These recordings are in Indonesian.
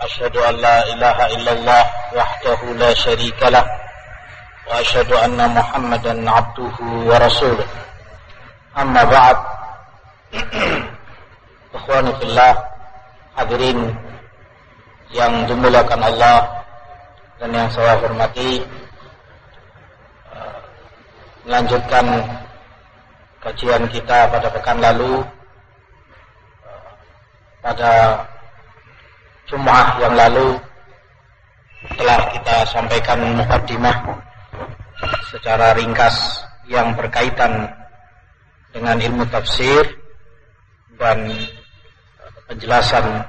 أشهد أن لا إله إلا الله وحده لا شريك له وأشهد أن محمدا عبده ورسوله. أما بعد إخواني في الله hadirin yang dimuliakan Allah dan yang saya hormati eh, melanjutkan kajian kita pada pekan lalu eh, pada Jumat yang lalu telah kita sampaikan mukadimah secara ringkas yang berkaitan dengan ilmu tafsir dan penjelasan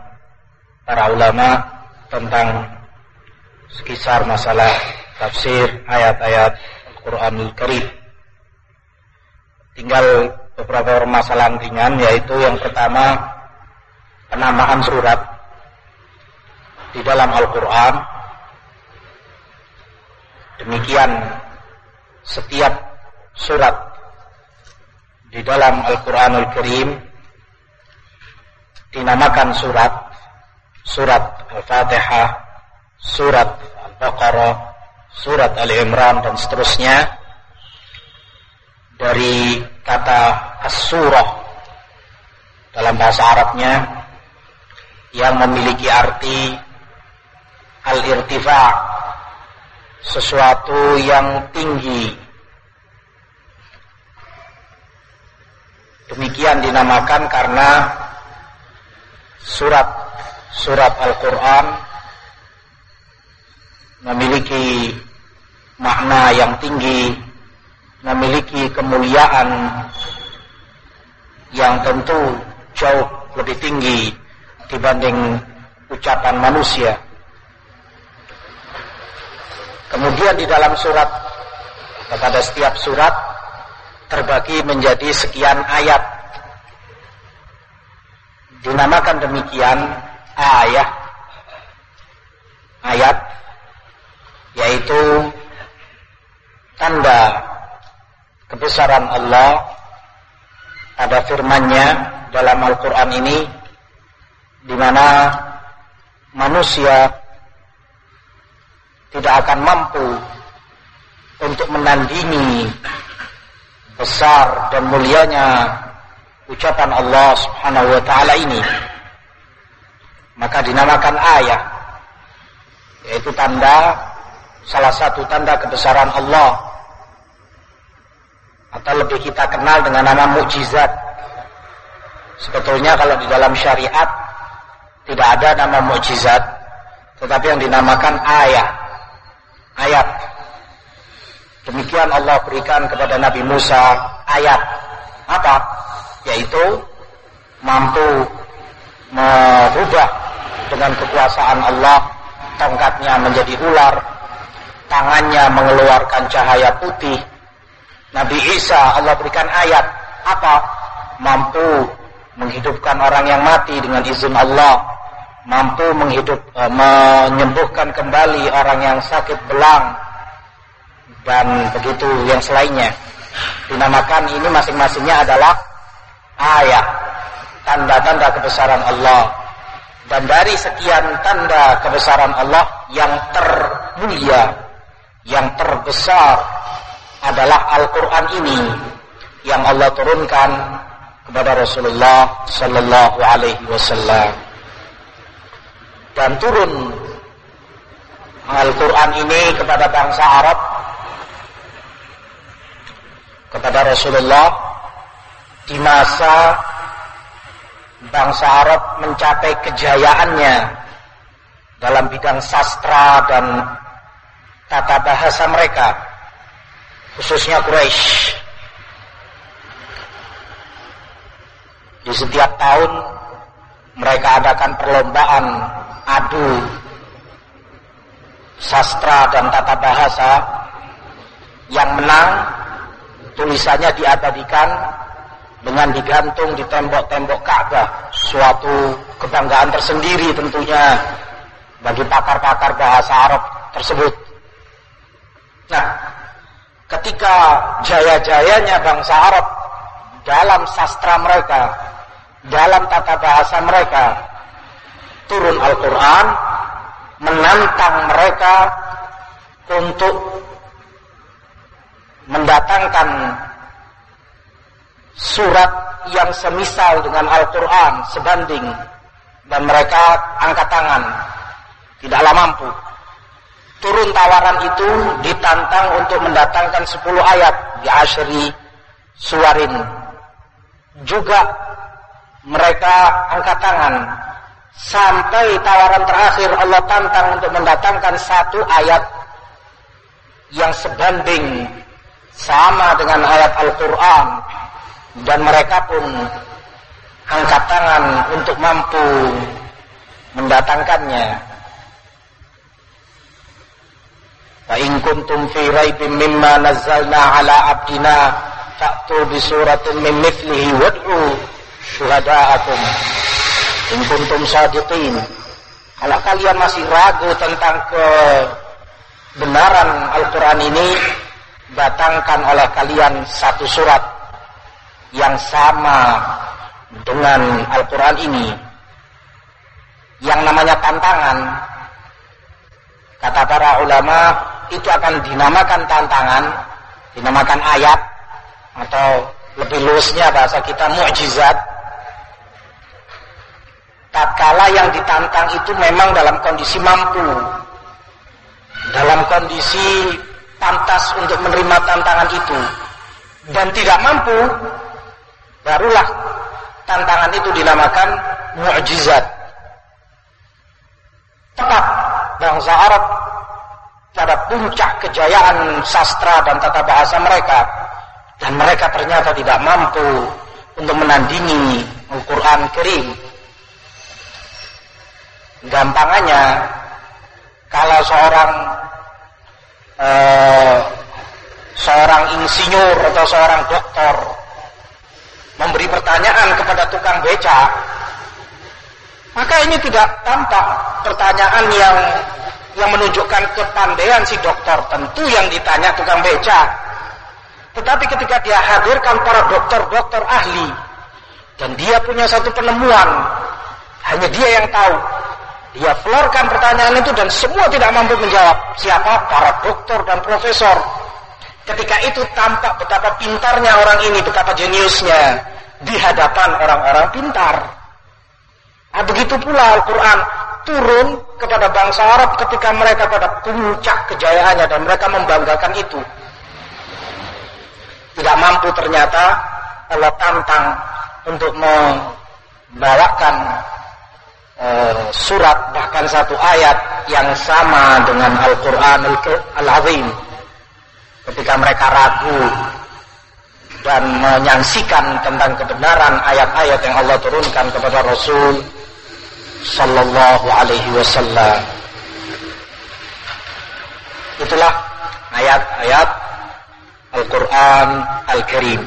para ulama tentang sekisar masalah tafsir ayat-ayat Al-Quranul Karim. Tinggal beberapa permasalahan ringan yaitu yang pertama penamaan surat di dalam Al-Quran. Demikian setiap surat di dalam Al-Quranul Karim dinamakan surat surat Al-Fatihah surat Al-Baqarah surat Al-Imran dan seterusnya dari kata as-surah dalam bahasa Arabnya yang memiliki arti al-irtifa sesuatu yang tinggi. Demikian dinamakan karena surat surat Al-Qur'an memiliki makna yang tinggi memiliki kemuliaan yang tentu jauh lebih tinggi dibanding ucapan manusia Kemudian di dalam surat kepada setiap surat terbagi menjadi sekian ayat. Dinamakan demikian ayat ayat yaitu tanda kebesaran Allah pada firman-Nya dalam Al-Qur'an ini di mana manusia tidak akan mampu untuk menandingi besar dan mulianya ucapan Allah Subhanahu wa taala ini. Maka dinamakan ayat yaitu tanda salah satu tanda kebesaran Allah. Atau lebih kita kenal dengan nama mukjizat. Sebetulnya kalau di dalam syariat tidak ada nama mukjizat tetapi yang dinamakan ayat ayat. Demikian Allah berikan kepada Nabi Musa ayat apa? Yaitu mampu merubah dengan kekuasaan Allah tongkatnya menjadi ular, tangannya mengeluarkan cahaya putih. Nabi Isa Allah berikan ayat apa? Mampu menghidupkan orang yang mati dengan izin Allah mampu menghidup e, menyembuhkan kembali orang yang sakit belang dan begitu yang selainnya. Dinamakan ini masing-masingnya adalah ayat tanda-tanda kebesaran Allah. Dan dari sekian tanda kebesaran Allah yang termulia yang terbesar adalah Al-Quran ini yang Allah turunkan kepada Rasulullah Sallallahu Alaihi Wasallam dan turun Al-Quran ini kepada bangsa Arab kepada Rasulullah di masa bangsa Arab mencapai kejayaannya dalam bidang sastra dan tata bahasa mereka khususnya Quraisy. Di setiap tahun mereka adakan perlombaan adu sastra dan tata bahasa yang menang tulisannya diabadikan dengan digantung di tembok-tembok Ka'bah suatu kebanggaan tersendiri tentunya bagi pakar-pakar bahasa Arab tersebut. Nah ketika jaya-jayanya bangsa Arab dalam sastra mereka dalam tata bahasa mereka turun Al-Quran menantang mereka untuk mendatangkan surat yang semisal dengan Al-Quran sebanding. Dan mereka angkat tangan. Tidaklah mampu. Turun tawaran itu ditantang untuk mendatangkan 10 ayat di asyri suarin juga mereka angkat tangan. Sampai tawaran terakhir Allah tantang untuk mendatangkan satu ayat yang sebanding sama dengan ayat Al-Quran. Dan mereka pun angkat tangan untuk mampu mendatangkannya. Fa in kuntum fi raibin mimma nazzalna ala abdina fa'tu bi suratin min mithlihi wad'u syuhada'akum in kuntum sadiqin. Kalau kalian masih ragu tentang kebenaran Al-Qur'an ini, datangkan oleh kalian satu surat yang sama dengan Al-Quran ini. Yang namanya tantangan. Kata para ulama itu akan dinamakan tantangan dinamakan ayat atau lebih luasnya bahasa kita mukjizat tatkala yang ditantang itu memang dalam kondisi mampu dalam kondisi pantas untuk menerima tantangan itu dan tidak mampu barulah tantangan itu dinamakan mukjizat. Tetap bangsa Arab pada puncak kejayaan sastra dan tata bahasa mereka dan mereka ternyata tidak mampu untuk menandingi Al-Quran. Gampangannya kalau seorang eh, seorang insinyur atau seorang doktor memberi pertanyaan kepada tukang beca, maka ini tidak tampak pertanyaan yang yang menunjukkan kepandaian si dokter. Tentu yang ditanya tukang beca. Tetapi ketika dia hadirkan para dokter-dokter ahli dan dia punya satu penemuan, hanya dia yang tahu. Dia florkan pertanyaan itu dan semua tidak mampu menjawab. Siapa? Para dokter dan profesor. Ketika itu tampak betapa pintarnya orang ini, betapa jeniusnya di hadapan orang-orang pintar. Nah, begitu pula Al-Quran turun kepada bangsa Arab ketika mereka pada puncak kejayaannya dan mereka membanggakan itu. Tidak mampu ternyata Allah tantang untuk membawakan uh, surat bahkan satu ayat yang sama dengan Al-Quran Al-Azim. Ketika mereka ragu dan menyaksikan tentang kebenaran ayat-ayat yang Allah turunkan kepada Rasul sallallahu alaihi wasallam. Itulah ayat-ayat Al-Qur'an Al-Karim.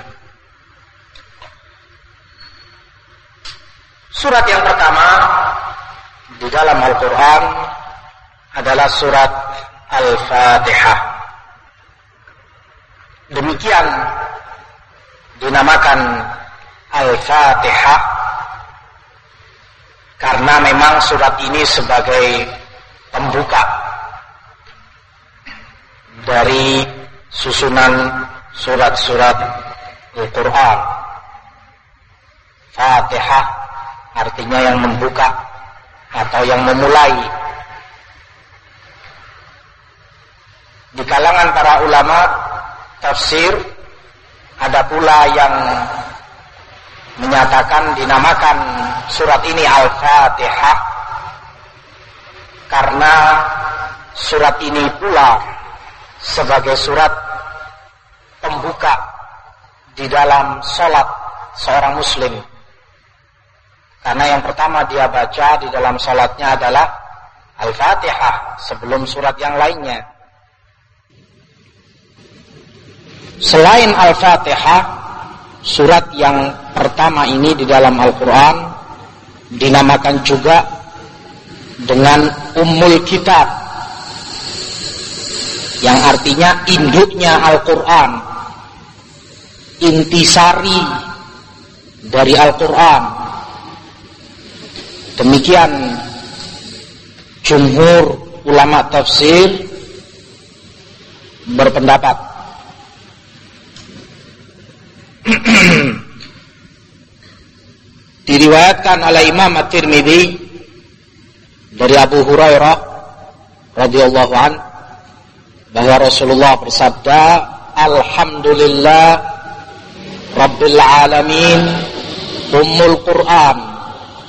Surat yang pertama di dalam Al-Qur'an adalah surat Al-Fatihah. Demikian dinamakan Al-Fatihah karena memang surat ini sebagai pembuka dari susunan surat-surat Al-Quran. Fatihah artinya yang membuka atau yang memulai. Di kalangan para ulama tafsir ada pula yang menyatakan dinamakan surat ini Al-Fatihah karena surat ini pula sebagai surat pembuka di dalam sholat seorang muslim. Karena yang pertama dia baca di dalam sholatnya adalah Al-Fatihah sebelum surat yang lainnya. Selain Al-Fatihah, surat yang pertama ini di dalam Al-Quran dinamakan juga dengan Ummul Kitab yang artinya induknya Al-Quran intisari dari Al-Quran demikian jumhur ulama tafsir berpendapat. Diriwayatkan oleh Imam At-Tirmidzi dari Abu Hurairah radhiyallahu an bahwa Rasulullah bersabda Alhamdulillah Rabbil alamin Ummul Quran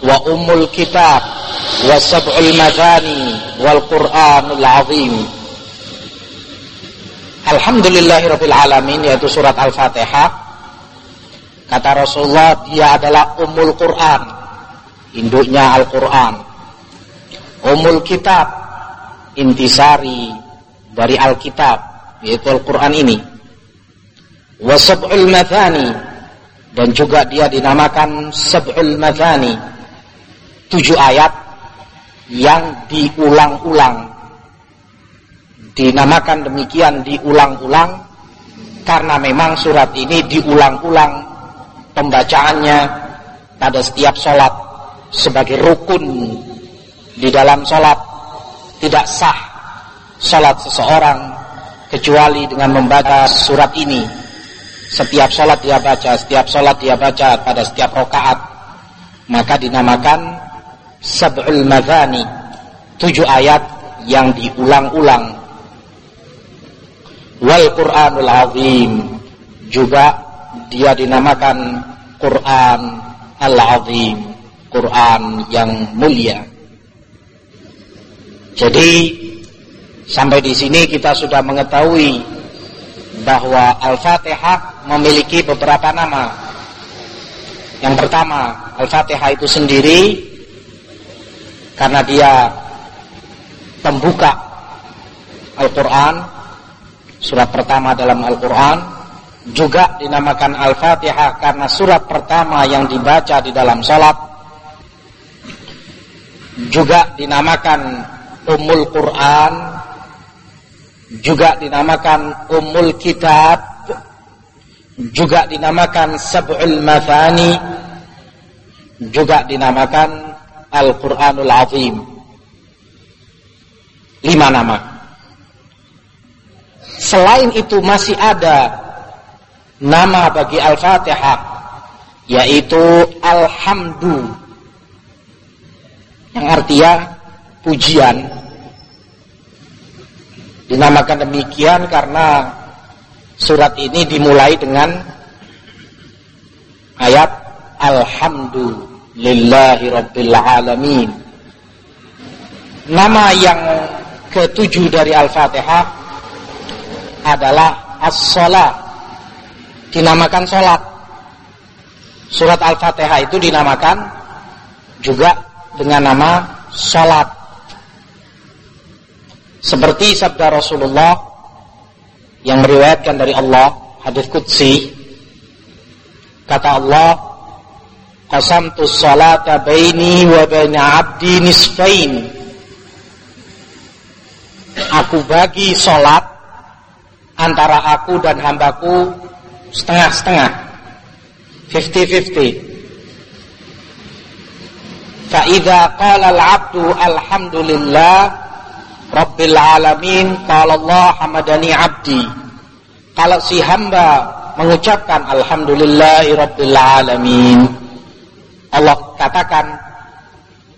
wa Ummul Kitab wa Sab'ul Madani wal Quranul Azim. Alhamdulillahirabbil alamin yaitu surat Al-Fatihah. Kata Rasulullah dia adalah Ummul Quran. Induknya Al-Quran. Ummul Kitab intisari dari Alkitab yaitu Al-Quran ini. Wasab'ul mathani dan juga dia dinamakan sab'ul mathani tujuh ayat yang diulang-ulang. Dinamakan demikian diulang-ulang karena memang surat ini diulang-ulang pembacaannya pada setiap sholat sebagai rukun di dalam sholat. Tidak sah sholat seseorang kecuali dengan membaca surat ini. Setiap sholat dia baca setiap sholat dia baca pada setiap rokaat. Maka dinamakan sab'ul madhani tujuh ayat yang diulang-ulang. Wal Quranul Azim. Juga dia dinamakan Quran Al-Azim. Quran yang mulia. Jadi Sampai di sini kita sudah mengetahui bahwa Al-Fatihah memiliki beberapa nama. Yang pertama, Al-Fatihah itu sendiri karena dia pembuka Al-Quran, surat pertama dalam Al-Quran, juga dinamakan Al-Fatihah karena surat pertama yang dibaca di dalam sholat, juga dinamakan Ummul Quran juga dinamakan Ummul Kitab juga dinamakan Sab'ul Mathani juga dinamakan Al-Quranul Azim. Lima nama. Selain itu masih ada nama bagi Al-Fatihah yaitu Alhamdu. Yang artinya pujian. Dinamakan demikian karena surat ini dimulai dengan ayat Alhamdulillahi Rabbil Alamin. Nama yang ketujuh dari Al-Fatihah adalah As-Salat. Dinamakan salat. Surat Al-Fatihah itu dinamakan juga dengan nama salat. Seperti sabda Rasulullah yang meriwayatkan dari Allah, hadis qudsi, kata Allah, qasamtu salata baini wa baina 'abdi nisfain. Aku bagi salat antara aku dan hambaku setengah-setengah. 50-50. Fa'idha qala al-'abdu alhamdulillah Rabbil alamin Kalau Allah hamadani abdi Kalau si hamba mengucapkan Alhamdulillahi Rabbil alamin Allah katakan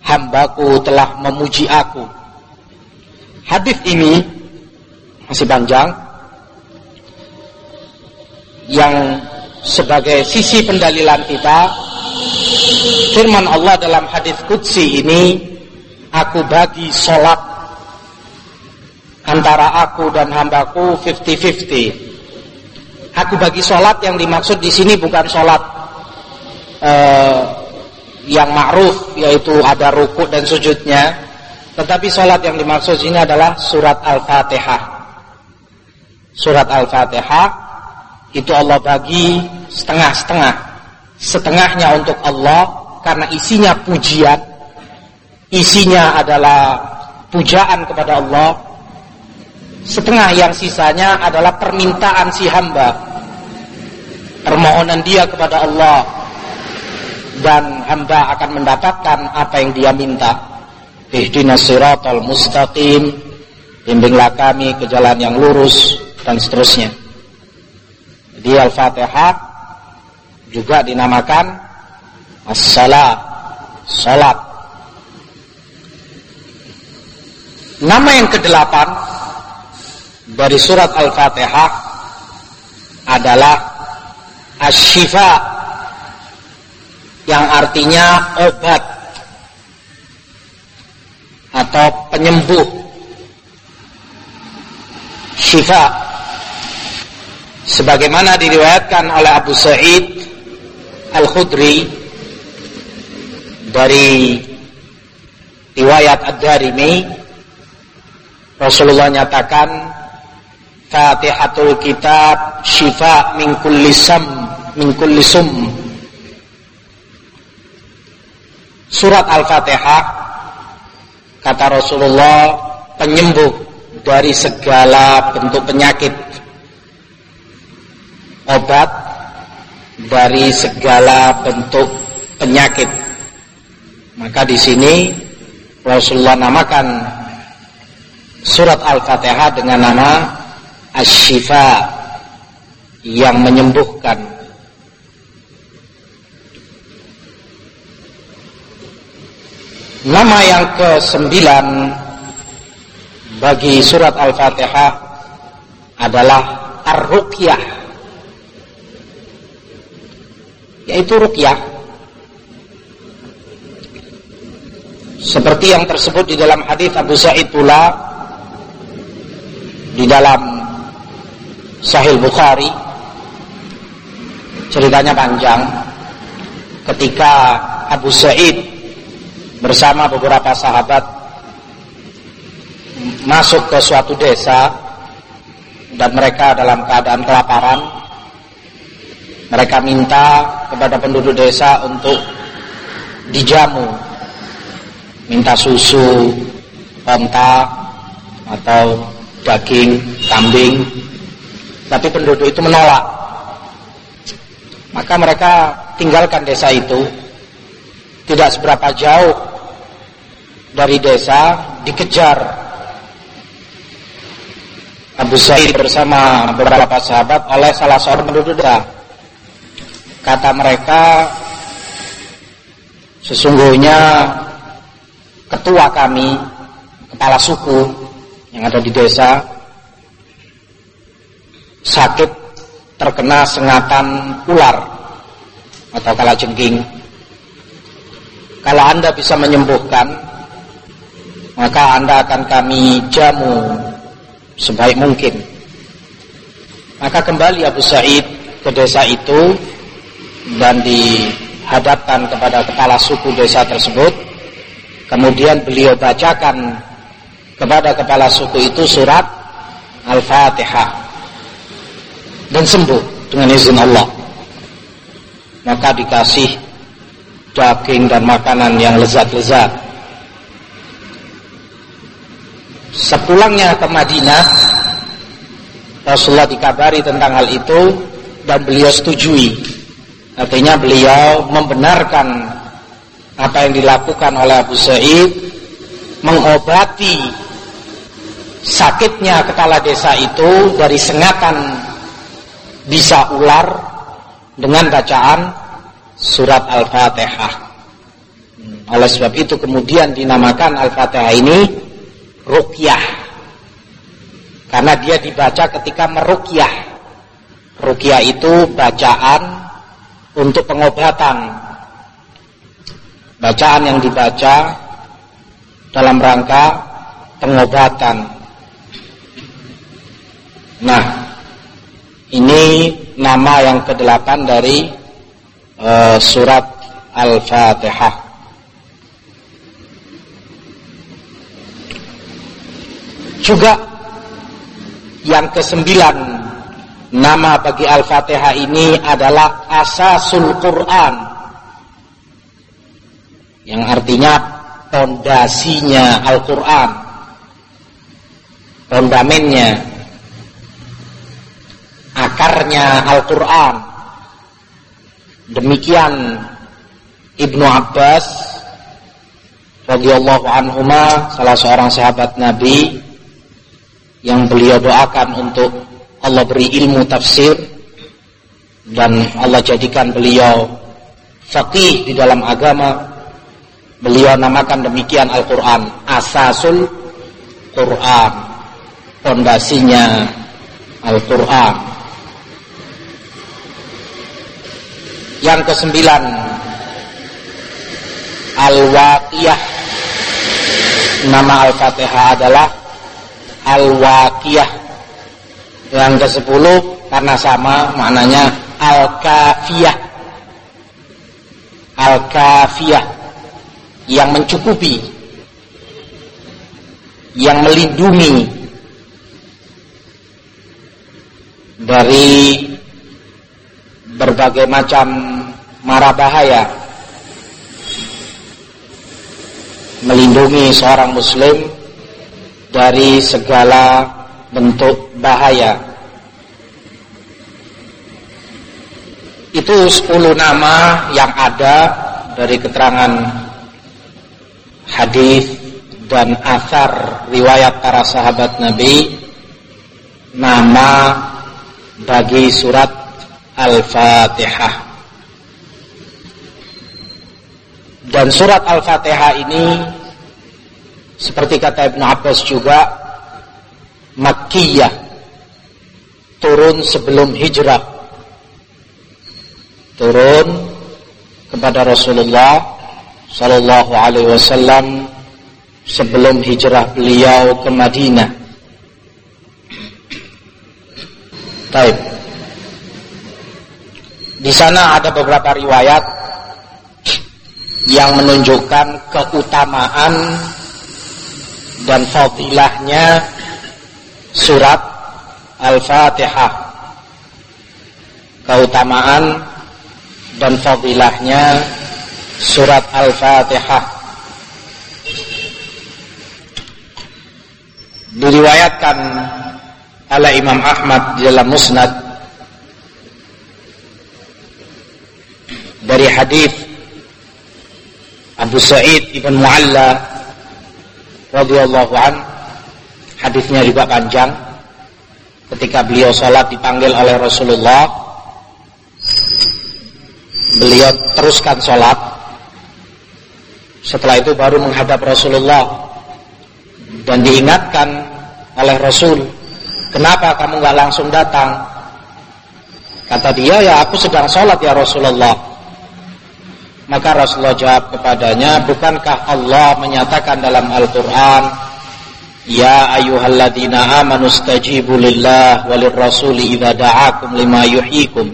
Hambaku telah memuji aku Hadis ini Masih panjang Yang sebagai sisi pendalilan kita Firman Allah dalam hadis Qudsi ini Aku bagi solat antara aku dan hambaku 50-50. Aku bagi sholat yang dimaksud di sini bukan sholat uh, yang ma'ruf yaitu ada ruku dan sujudnya, tetapi sholat yang dimaksud ini adalah surat Al-Fatihah. Surat Al-Fatihah itu Allah bagi setengah-setengah. Setengahnya untuk Allah karena isinya pujian, isinya adalah pujaan kepada Allah Setengah yang sisanya adalah permintaan si hamba. Permohonan dia kepada Allah. Dan hamba akan mendapatkan apa yang dia minta. ihdinas siratal mustaqim. Bimbinglah kami ke jalan yang lurus dan seterusnya. Jadi Al-Fatihah juga dinamakan as-salat salat. Nama yang kedelapan dari surat Al-Fatihah adalah Ashifa yang artinya obat atau penyembuh. Syifa. Sebagaimana diriwayatkan oleh Abu Sa'id Al-Khudri dari riwayat Ad-Darimi Rasulullah nyatakan Fatihatul kitab syifa min kulli sam min kulli sum Surat Al-Fatihah kata Rasulullah penyembuh dari segala bentuk penyakit obat dari segala bentuk penyakit maka di sini Rasulullah namakan surat Al-Fatihah dengan nama Asy-Syifa yang menyembuhkan. Nama yang ke-9 bagi surat Al-Fatihah adalah Ar-Ruqyah. Yaitu ruqyah Seperti yang tersebut di dalam hadis Abu Sa'id pula di dalam Sahih Bukhari ceritanya panjang ketika Abu Sa'id bersama beberapa sahabat masuk ke suatu desa dan mereka dalam keadaan kelaparan. Mereka minta kepada penduduk desa untuk dijamu minta susu onta atau daging kambing. Tapi penduduk itu menolak. Maka mereka tinggalkan desa itu tidak seberapa jauh dari desa dikejar Abu Sa'id bersama beberapa sahabat oleh salah seorang penduduk desa kata mereka sesungguhnya ketua kami, kepala suku yang ada di desa sakit terkena sengatan ular atau kalajengking. Kalau Anda bisa menyembuhkan, maka Anda akan kami jamu sebaik mungkin. Maka kembali Abu Said ke desa itu dan dihadapkan kepada kepala suku desa tersebut Kemudian beliau bacakan kepada kepala suku itu surat Al-Fatihah dan sembuh dengan izin Allah. Maka dikasih daging dan makanan yang lezat-lezat. Sepulangnya ke Madinah, Rasulullah dikabari tentang hal itu dan beliau setujui. Artinya beliau membenarkan apa yang dilakukan oleh Abu Sa'id mengobati sakitnya kepala desa itu dari sengatan bisa ular dengan bacaan surat Al-Fatihah. Oleh sebab itu kemudian dinamakan Al-Fatihah ini rukyah. Karena dia dibaca ketika merukyah. Rukyah itu bacaan untuk pengobatan bacaan yang dibaca dalam rangka pengobatan. Nah, ini nama yang kedelapan dari uh, surat Al-Fatihah. Juga yang kesembilan nama bagi Al-Fatihah ini adalah Asasul Quran. Yang artinya pondasinya Al-Quran. Fondamennya akarnya Al-Quran demikian Ibnu Abbas radhiyallahu anhuma salah seorang sahabat Nabi yang beliau doakan untuk Allah beri ilmu tafsir dan Allah jadikan beliau faqih di dalam agama. Beliau namakan demikian Al-Qur'an asasul Quran pondasinya Al-Quran yang kesembilan Al-Waqiyah. Nama Al-Fatihah adalah Al-Waqiyah. Yang ke sepuluh karena sama maknanya Al-Kafiyah. Al-Kafiyah. Yang mencukupi. Yang melindungi. Dari berbagai macam mara bahaya melindungi seorang muslim dari segala bentuk bahaya. Itu 10 nama yang ada dari keterangan hadis dan asar riwayat para sahabat Nabi. Nama bagi surat Al-Fatihah. Dan surat Al-Fatihah ini seperti kata Ibn Abbas juga Makkiyah turun sebelum hijrah. Turun kepada Rasulullah sallallahu alaihi wasallam sebelum hijrah beliau ke Madinah. Baik. Di sana ada beberapa riwayat yang menunjukkan keutamaan dan fadilahnya surat Al-Fatihah. Keutamaan dan fadilahnya surat Al-Fatihah. Diriwayatkan ala Imam Ahmad dalam Musnad dari hadis Abu Sa'id ibn Mu'alla radhiyallahu an hadisnya juga panjang ketika beliau sholat dipanggil oleh Rasulullah beliau teruskan sholat setelah itu baru menghadap Rasulullah dan diingatkan oleh Rasul Kenapa kamu nggak langsung datang? Kata dia, ya aku sedang sholat ya Rasulullah. Maka Rasulullah jawab kepadanya, bukankah Allah menyatakan dalam Al-Quran, Ya ayuhalladina amanu stajibu lillah walir rasuli idha da'akum lima yuhikum.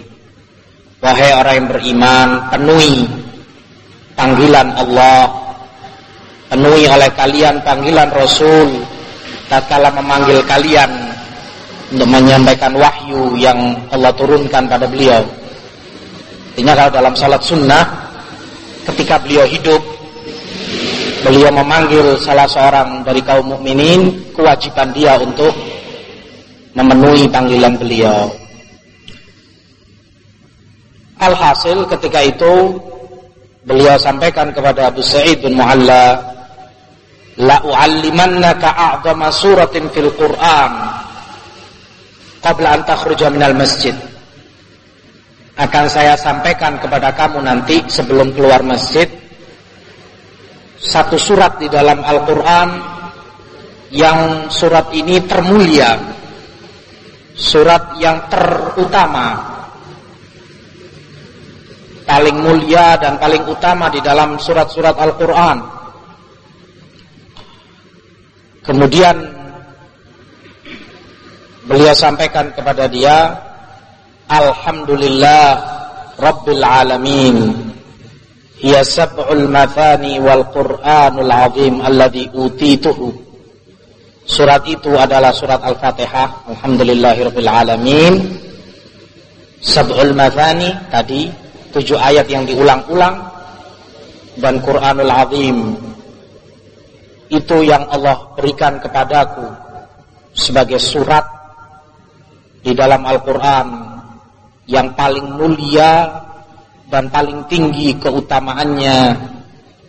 Wahai orang yang beriman, penuhi panggilan Allah, penuhi oleh kalian panggilan Rasul, tatkala memanggil kalian untuk menyampaikan wahyu yang Allah turunkan pada beliau. Artinya kalau dalam salat sunnah, ketika beliau hidup, beliau memanggil salah seorang dari kaum mukminin, kewajiban dia untuk memenuhi panggilan beliau. Alhasil ketika itu beliau sampaikan kepada Abu Sa'id bin Mu'alla la u'allimannaka a'zama suratin fil Qur'an qabla an takhruja minal masjid. Akan saya sampaikan kepada kamu nanti sebelum keluar masjid satu surat di dalam Al-Qur'an yang surat ini termulia. Surat yang terutama. Paling mulia dan paling utama di dalam surat-surat Al-Qur'an. Kemudian Beliau sampaikan kepada dia, Alhamdulillah Rabbil Alamin. Hiya sab'ul mathani wal Qur'anul azim alladhi utituhu. Surat itu adalah surat Al-Fatihah. Alhamdulillahirabbil alamin. Sab'ul mathani tadi tujuh ayat yang diulang-ulang dan Qur'anul azim itu yang Allah berikan kepadaku sebagai surat di dalam Al-Quran yang paling mulia dan paling tinggi keutamaannya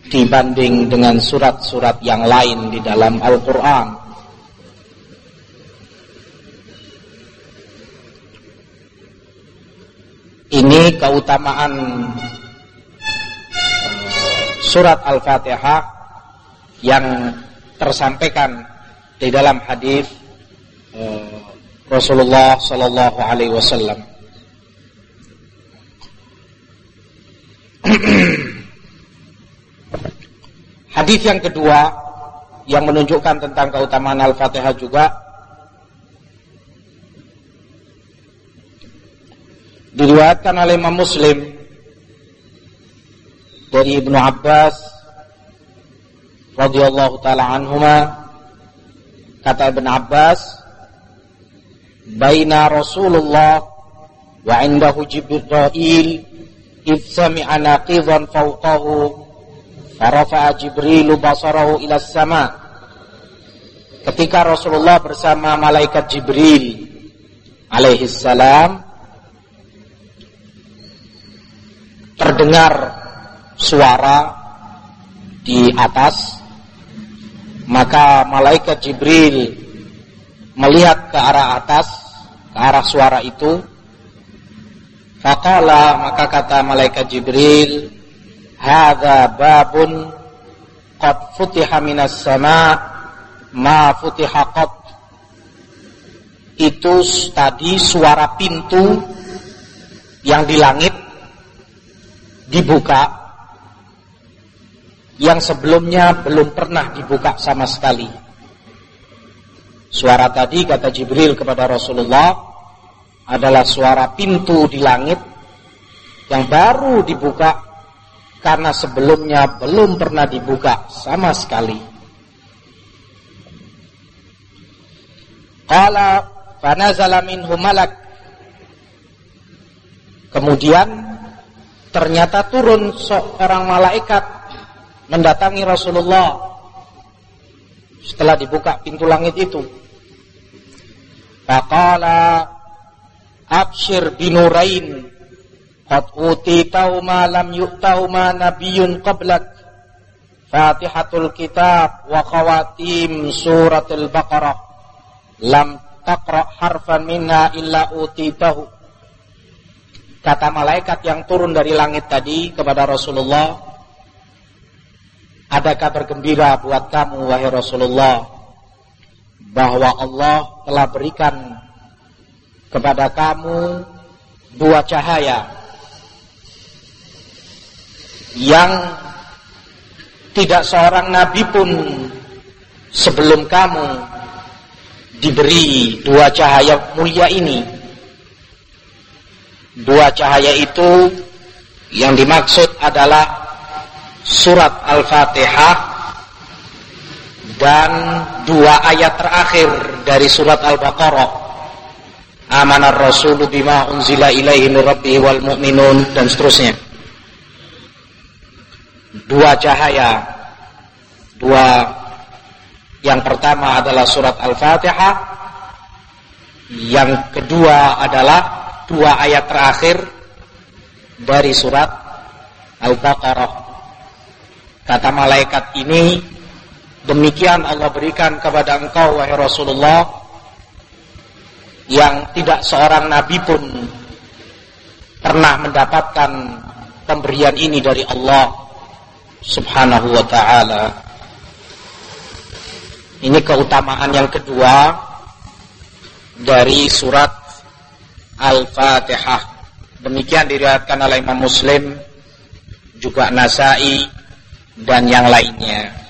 dibanding dengan surat-surat yang lain di dalam Al-Quran. Ini keutamaan surat Al-Fatihah yang tersampaikan di dalam hadis uh, Rasulullah Sallallahu Alaihi Wasallam. Hadis yang kedua yang menunjukkan tentang keutamaan Al-Fatihah juga diriwayatkan oleh Imam Muslim dari Ibnu Abbas radhiyallahu taala anhuma. Kata Ibnu Abbas baina Rasulullah wa indahu Jibril sami'a naqidan fawqahu Farafa'a Jibril basarahu ila sama. Ketika Rasulullah bersama malaikat Jibril alaihi salam terdengar suara di atas maka malaikat Jibril melihat ke arah atas ke arah suara itu faqala maka kata malaikat Jibril hadza babun qad futiha minas sama ma futiha qad itu tadi suara pintu yang di langit dibuka yang sebelumnya belum pernah dibuka sama sekali. Suara tadi kata Jibril kepada Rasulullah adalah suara pintu di langit yang baru dibuka karena sebelumnya belum pernah dibuka sama sekali. Qala fanazala minhu malak. Kemudian ternyata turun seorang malaikat mendatangi Rasulullah setelah dibuka pintu langit itu. Faqala abshir binurain Qad utitau ma lam yu'tau ma nabiyyun qablak. Fatihatul kitab wa khawatim suratul Baqarah. Lam taqra harfan minna illa utitahu. Kata malaikat yang turun dari langit tadi kepada Rasulullah, ada kabar gembira buat kamu wahai Rasulullah bahwa Allah telah berikan kepada kamu dua cahaya yang tidak seorang nabi pun sebelum kamu diberi dua cahaya mulia ini. Dua cahaya itu yang dimaksud adalah surat Al-Fatihah dan dua ayat terakhir dari surat Al-Baqarah. Amanar Rasulu bima unzila ilaihi rabbihi wal mu'minun dan seterusnya dua cahaya. Dua yang pertama adalah surat Al-Fatihah. Yang kedua adalah dua ayat terakhir dari surat Al-Baqarah. Kata malaikat ini, demikian Allah berikan kepada engkau wahai Rasulullah yang tidak seorang nabi pun pernah mendapatkan pemberian ini dari Allah subhanahu wa ta'ala. Ini keutamaan yang kedua dari surat Al-Fatihah. Demikian diriwayatkan oleh Imam Muslim juga Nasai dan yang lainnya